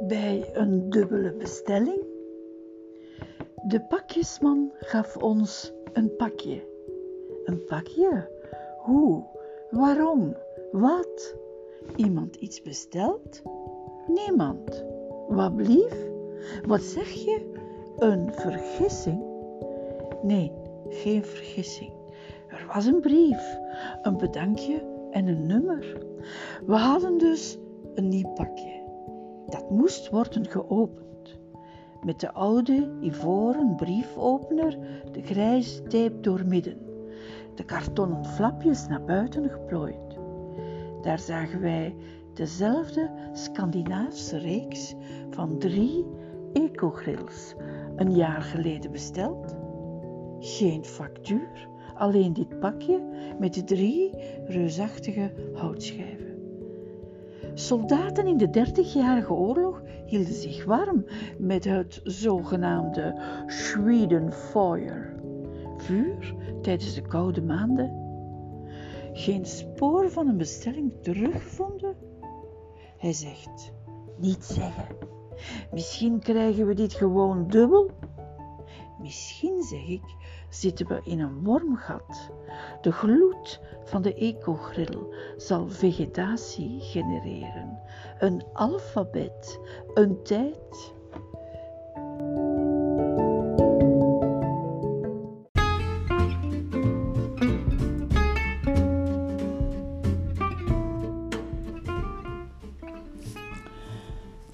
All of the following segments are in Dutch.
bij een dubbele bestelling. De pakjesman gaf ons een pakje. Een pakje? Hoe? Waarom? Wat? Iemand iets besteld? Niemand. Wat blief? Wat zeg je? Een vergissing? Nee, geen vergissing. Er was een brief, een bedankje en een nummer. We hadden dus een nieuw pakje. Dat moest worden geopend. Met de oude ivoren briefopener de grijze tape doormidden. De kartonnen flapjes naar buiten geplooid. Daar zagen wij dezelfde Scandinavische reeks van drie ecogrills, een jaar geleden besteld. Geen factuur, alleen dit pakje met de drie reusachtige houtschijven. Soldaten in de dertigjarige oorlog hielden zich warm met het zogenaamde Schwedenfeuer, vuur tijdens de koude maanden. Geen spoor van een bestelling teruggevonden? Hij zegt: Niet zeggen. Misschien krijgen we dit gewoon dubbel. Misschien, zeg ik, zitten we in een wormgat. De gloed van de ecogrill zal vegetatie genereren. Een alfabet, een tijd.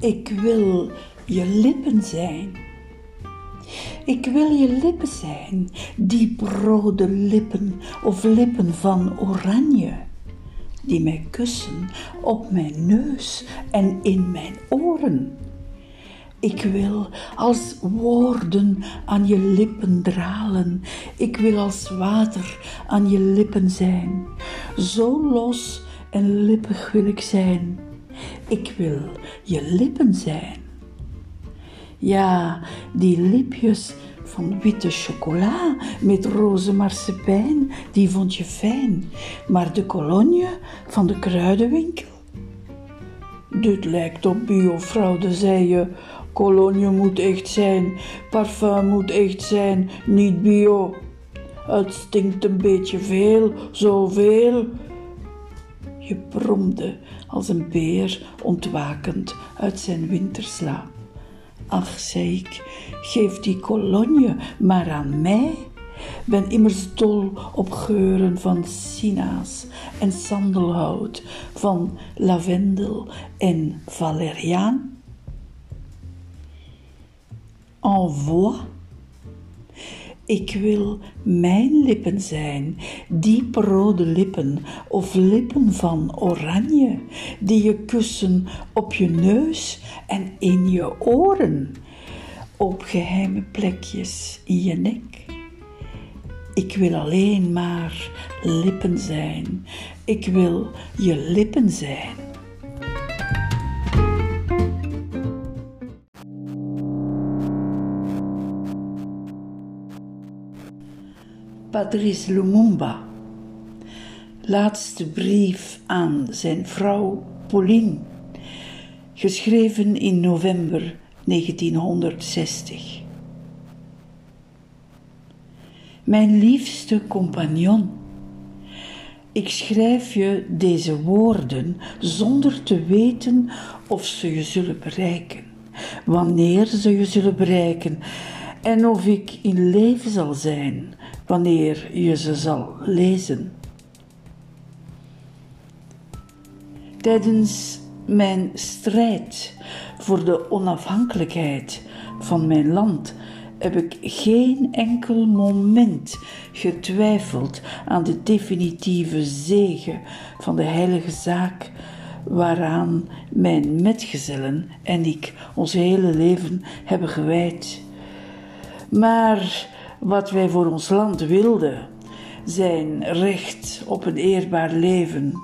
Ik wil je lippen zijn ik wil je lippen zijn, dieprode lippen of lippen van oranje, die mij kussen op mijn neus en in mijn oren. Ik wil als woorden aan je lippen dralen. Ik wil als water aan je lippen zijn. Zo los en lippig wil ik zijn. Ik wil je lippen zijn. Ja, die lipjes van witte chocola met roze marsepein, die vond je fijn. Maar de cologne van de kruidenwinkel? Dit lijkt op biofraude, zei je. Cologne moet echt zijn, parfum moet echt zijn, niet bio. Het stinkt een beetje veel, zoveel. Je bromde als een beer ontwakend uit zijn winterslaap. Ach, zei ik, geef die kolonje maar aan mij. Ben immers dol op geuren van sinaas en sandelhout, van lavendel en valeriaan. Envoie ik wil mijn lippen zijn, dieprode lippen of lippen van oranje, die je kussen op je neus en in je oren, op geheime plekjes in je nek. Ik wil alleen maar lippen zijn, ik wil je lippen zijn. Patrice Lumumba. Laatste brief aan zijn vrouw Pauline, geschreven in november 1960. Mijn liefste compagnon, ik schrijf je deze woorden zonder te weten of ze je zullen bereiken, wanneer ze je zullen bereiken en of ik in leven zal zijn wanneer je ze zal lezen. Tijdens mijn strijd voor de onafhankelijkheid van mijn land heb ik geen enkel moment getwijfeld aan de definitieve zegen van de heilige zaak waaraan mijn metgezellen en ik ons hele leven hebben gewijd. Maar wat wij voor ons land wilden, zijn recht op een eerbaar leven,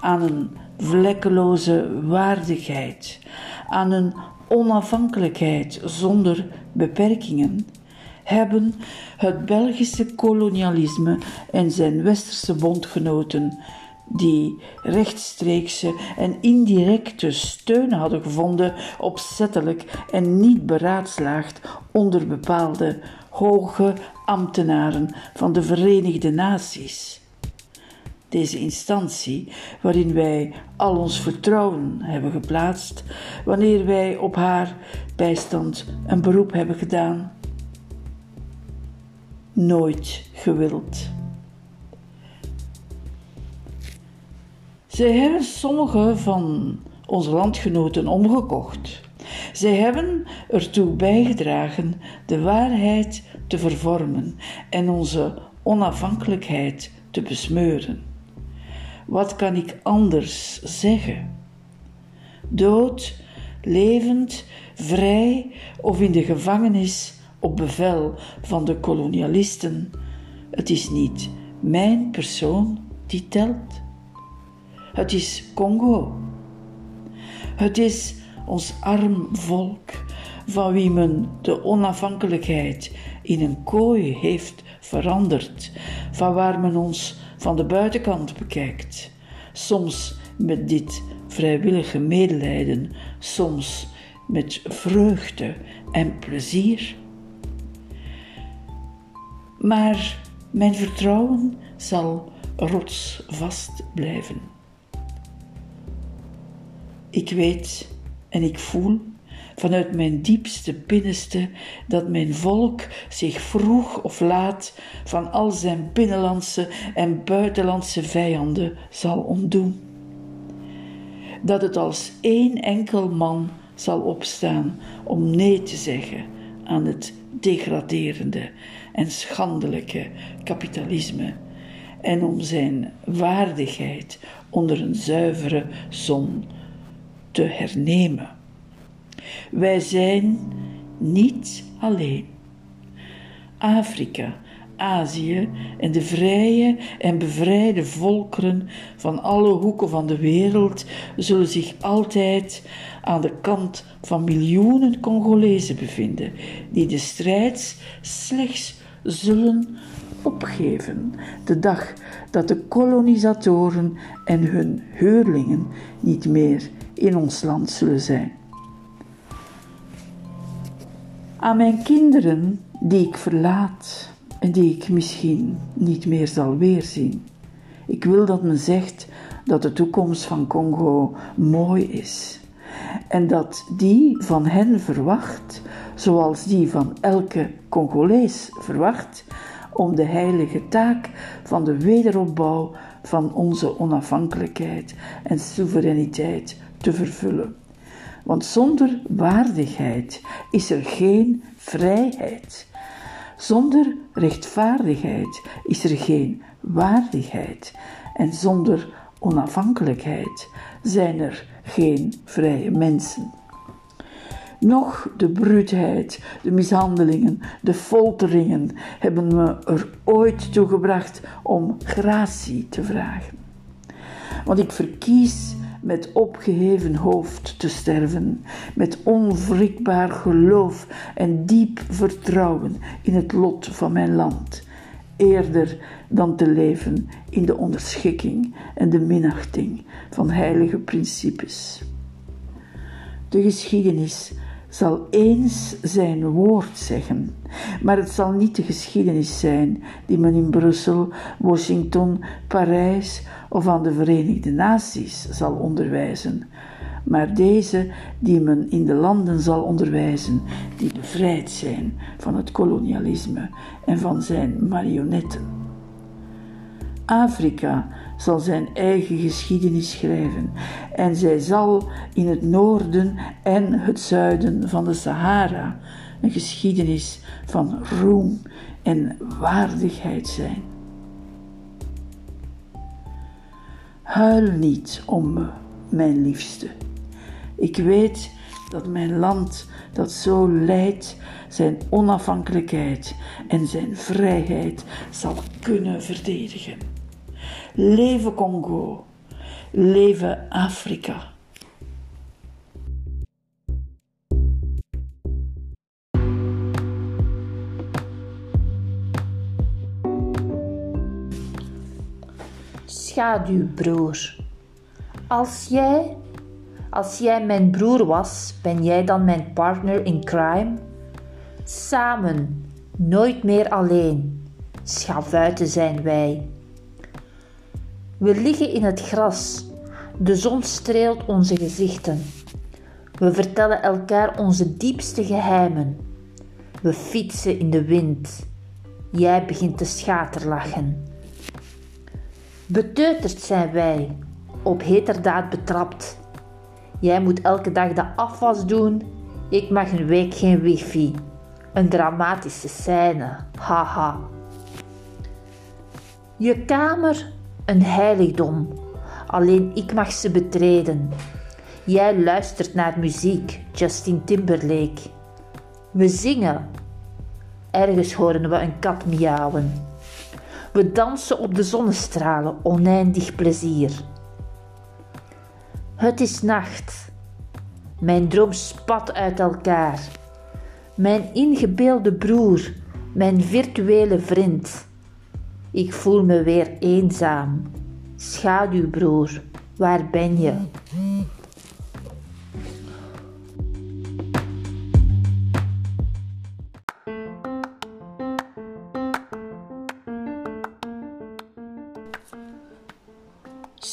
aan een vlekkeloze waardigheid, aan een onafhankelijkheid zonder beperkingen, hebben het Belgische kolonialisme en zijn westerse bondgenoten die rechtstreekse en indirecte steun hadden gevonden, opzettelijk en niet beraadslaagd onder bepaalde hoge ambtenaren van de Verenigde Naties. Deze instantie, waarin wij al ons vertrouwen hebben geplaatst, wanneer wij op haar bijstand een beroep hebben gedaan, nooit gewild. Zij hebben sommige van onze landgenoten omgekocht. Zij hebben ertoe bijgedragen de waarheid te vervormen en onze onafhankelijkheid te besmeuren. Wat kan ik anders zeggen? Dood, levend, vrij of in de gevangenis op bevel van de kolonialisten. Het is niet mijn persoon die telt. Het is Congo. Het is ons arm volk van wie men de onafhankelijkheid in een kooi heeft veranderd, van waar men ons van de buitenkant bekijkt. Soms met dit vrijwillige medelijden, soms met vreugde en plezier. Maar mijn vertrouwen zal rotsvast blijven. Ik weet en ik voel vanuit mijn diepste binnenste dat mijn volk zich vroeg of laat van al zijn binnenlandse en buitenlandse vijanden zal ontdoen. Dat het als één enkel man zal opstaan om nee te zeggen aan het degraderende en schandelijke kapitalisme en om zijn waardigheid onder een zuivere zon te hernemen. Wij zijn niet alleen. Afrika, Azië en de vrije en bevrijde volkeren van alle hoeken van de wereld zullen zich altijd aan de kant van miljoenen Congolezen bevinden, die de strijd slechts zullen opgeven de dag dat de kolonisatoren en hun huurlingen niet meer in ons land zullen zijn. Aan mijn kinderen, die ik verlaat en die ik misschien niet meer zal weerzien. Ik wil dat men zegt dat de toekomst van Congo mooi is en dat die van hen verwacht, zoals die van elke Congolees verwacht, om de heilige taak van de wederopbouw van onze onafhankelijkheid en soevereiniteit te vervullen. Want zonder waardigheid is er geen vrijheid. Zonder rechtvaardigheid is er geen waardigheid. En zonder onafhankelijkheid zijn er geen vrije mensen. Nog de bruutheid, de mishandelingen, de folteringen hebben me er ooit toe gebracht om gratie te vragen. Want ik verkies met opgeheven hoofd te sterven, met onwrikbaar geloof en diep vertrouwen in het lot van mijn land, eerder dan te leven in de onderschikking en de minachting van heilige principes. De geschiedenis zal eens zijn woord zeggen, maar het zal niet de geschiedenis zijn die men in Brussel, Washington, Parijs of aan de Verenigde Naties zal onderwijzen, maar deze die men in de landen zal onderwijzen die bevrijd zijn van het kolonialisme en van zijn marionetten. Afrika zal zijn eigen geschiedenis schrijven en zij zal in het noorden en het zuiden van de Sahara een geschiedenis van roem en waardigheid zijn. Huil niet om me, mijn liefste. Ik weet dat mijn land dat zo leidt zijn onafhankelijkheid en zijn vrijheid zal kunnen verdedigen. Leven Congo. Leven Afrika. Schaduwbroer. Als jij, als jij mijn broer was, ben jij dan mijn partner in crime? Samen, nooit meer alleen, schavuiten zijn wij. We liggen in het gras, de zon streelt onze gezichten. We vertellen elkaar onze diepste geheimen. We fietsen in de wind. Jij begint te schaterlachen. Beteuterd zijn wij, op heterdaad betrapt. Jij moet elke dag de afwas doen, ik mag een week geen wifi. Een dramatische scène, haha. Je kamer, een heiligdom, alleen ik mag ze betreden. Jij luistert naar muziek, Justin Timberlake. We zingen. Ergens horen we een kat miauwen. We dansen op de zonnestralen, oneindig plezier. Het is nacht. Mijn droom spat uit elkaar. Mijn ingebeelde broer, mijn virtuele vriend. Ik voel me weer eenzaam. Schaduwbroer, waar ben je?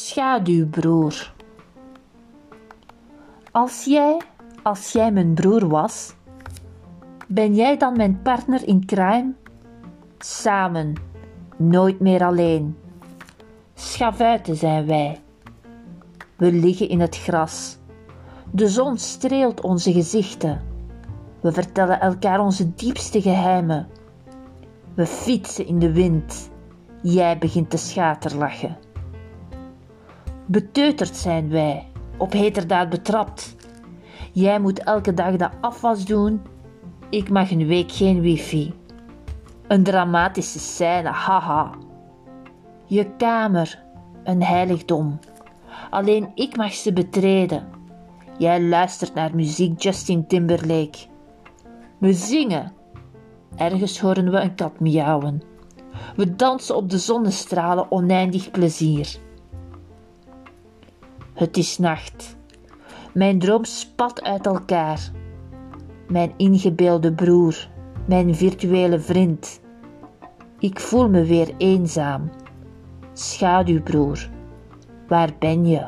Schaduwbroer. Als jij, als jij mijn broer was, ben jij dan mijn partner in crime? Samen, nooit meer alleen. Schavuiten zijn wij. We liggen in het gras. De zon streelt onze gezichten. We vertellen elkaar onze diepste geheimen. We fietsen in de wind. Jij begint te schaterlachen. Beteuterd zijn wij, op heterdaad betrapt. Jij moet elke dag de afwas doen, ik mag een week geen wifi. Een dramatische scène, haha. Je kamer, een heiligdom. Alleen ik mag ze betreden. Jij luistert naar muziek Justin Timberlake. We zingen. Ergens horen we een kat miauwen. We dansen op de zonnestralen oneindig plezier. Het is nacht. Mijn droom spat uit elkaar. Mijn ingebeelde broer, mijn virtuele vriend. Ik voel me weer eenzaam. Schaduwbroer, waar ben je?